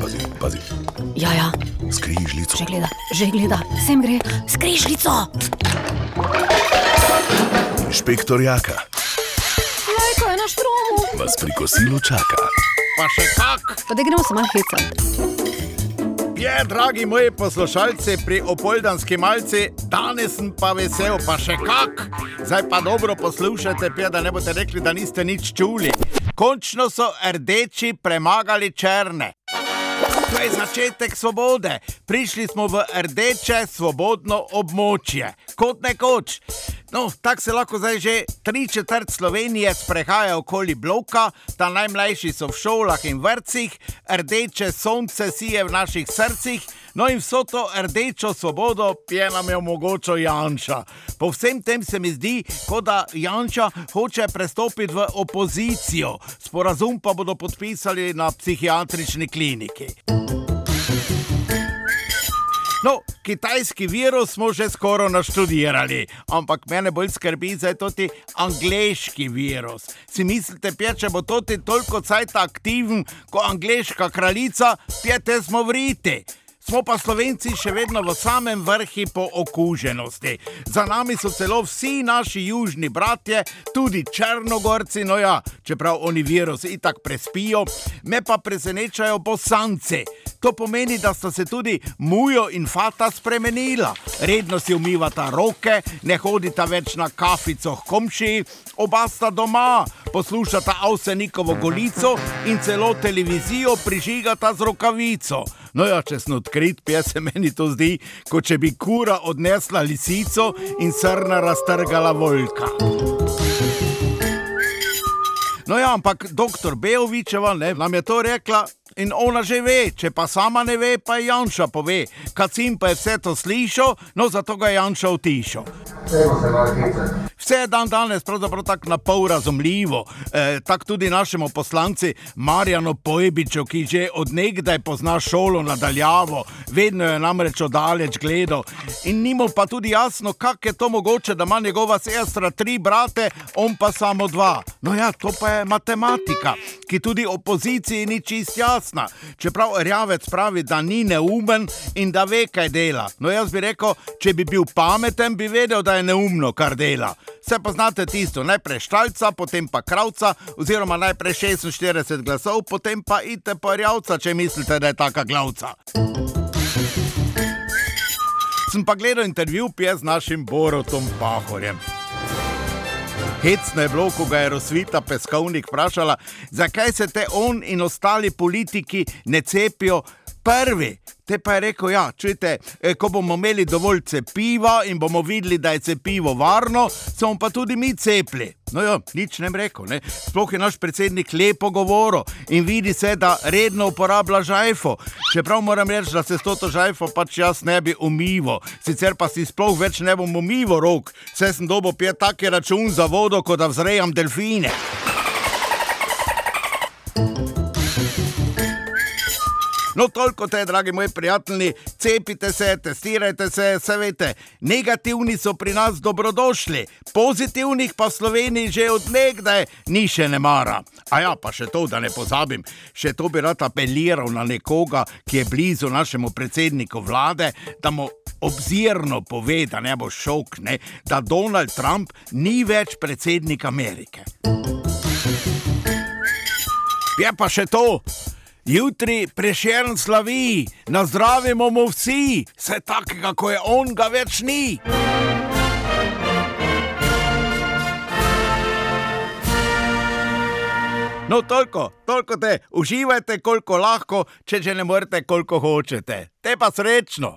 Pazi, pazi, Ja, ja, skrižljico. že gleda, že gleda, sem gre, skrižljico. Inšpektor Jaka Lajko je na štromu. vas pri kosilu čaka. Pa še kak? Pa da gremo se malo hecati. Je, dragi moji poslušalci, pri opoldanski malci, danes sem pa vesel, pa še kak. Zdaj pa dobro poslušajte, pija, da ne boste rekli, da niste nič čuli. Končno so rdeči premagali črne. To je začetek svobode. Prišli smo v rdeče svobodno območje, kot nekoč. No, tako se lahko zdaj že tri četrt Slovenije sprehaja okoli bloka, ta najmlajši so v šolah in vrtcih, rdeče sonce sije v naših srcih, no in vso to rdečo svobodo je nam je omogočil Janša. Po vsem tem se mi zdi, kot da Janša hoče prestopiti v opozicijo, sporazum pa bodo podpisali na psihiatrični kliniki. No, kitajski virus smo že skoraj naštudirali, ampak mene bolj skrbi za toti angliški virus. Si mislite, pje, če bo toti toliko cajt aktiven kot angliška kraljica, pjete smo vriti. Smo pa Slovenci še vedno v samem vrhu po okuženosti. Za nami so celo vsi naši južni bratje, tudi Črnogorci, no ja, čeprav oni virus itak prespijo, me pa presenečajo bosanci. To pomeni, da sta se tudi Mujo in Fata spremenila. Redno si umivata roke, ne hodita več na kafico k komšiji, oba sta doma, poslušata Avsenikovo golico in celo televizijo prižigata z rokavico. No ja, če sem odkrit, pje se meni to zdi, kot če bi kura odnesla lisico in srna raztrgala volka. No ja, ampak doktor Bejovičeva ne, nam je to rekla. In ona že ve, če pa sama ne ve, pa je Janša pove. Kacim pa je vse to slišal, no zato ga je Janša utišal. Vse je dan danes pravzaprav tako na pol razumljivo, e, tako tudi našemu poslanci Marjanu Pojbiču, ki že odnegdaj pozna šolo nadaljavo, vedno je namreč oddaleč gledal. In ni mu pa tudi jasno, kako je to mogoče, da ima njegova sestra tri brate, on pa samo dva. No ja, to pa je matematika, ki tudi opoziciji ni čist jasna. Čeprav Rjavec pravi, da ni neumen in da ve, kaj dela. No jaz bi rekel, če bi bil pameten, bi vedel, da je neumno, kar dela. Vse poznate tisto, najprej štalca, potem pa kravca, oziroma najprej 46 glasov, potem pa ite pa rjavca, če mislite, da je taka glavca. Sem pa gledal intervju pije z našim Borotom Pahorjem. Hecno je bilo, ko ga je Rosvita Peskovnik vprašala, zakaj se te on in ostali politiki ne cepijo prvi. Te pa je rekel, ja, čujte, eh, ko bomo imeli dovolj cepiva in bomo videli, da je cepivo varno, se bomo pa tudi mi cepili. No, ja, nič ne bi rekel. Ne? Sploh je naš predsednik lepo govoril in vidi se, da redno uporablja žajfo. Čeprav moram reči, da se s to žajfo pač jaz ne bi umival, sicer pa si sploh več ne bom umival rok, saj sem dobo pije take račun za vodo, kot da vzrejam delfine. No, toliko te, dragi moji prijatelji, cepite se, testirajte se, se veste, negativni so pri nas dobrodošli, pozitivnih pa v Sloveniji že odnegdaj ni še ne mara. A ja, pa še to, da ne pozabim, še to bi rad apeliral na nekoga, ki je blizu našemu predsedniku vlade, da mu obzirno pove, da ne bo šok, ne, da Donald Trump ni več predsednik Amerike. Je pa še to. Jutri prešern slavi, nazdravimo mu vsi, vse takega, kot je on, ga več ni. No, toliko, toliko te, uživajte, koliko lahko, če že ne morete, koliko hočete. Te pa srečno.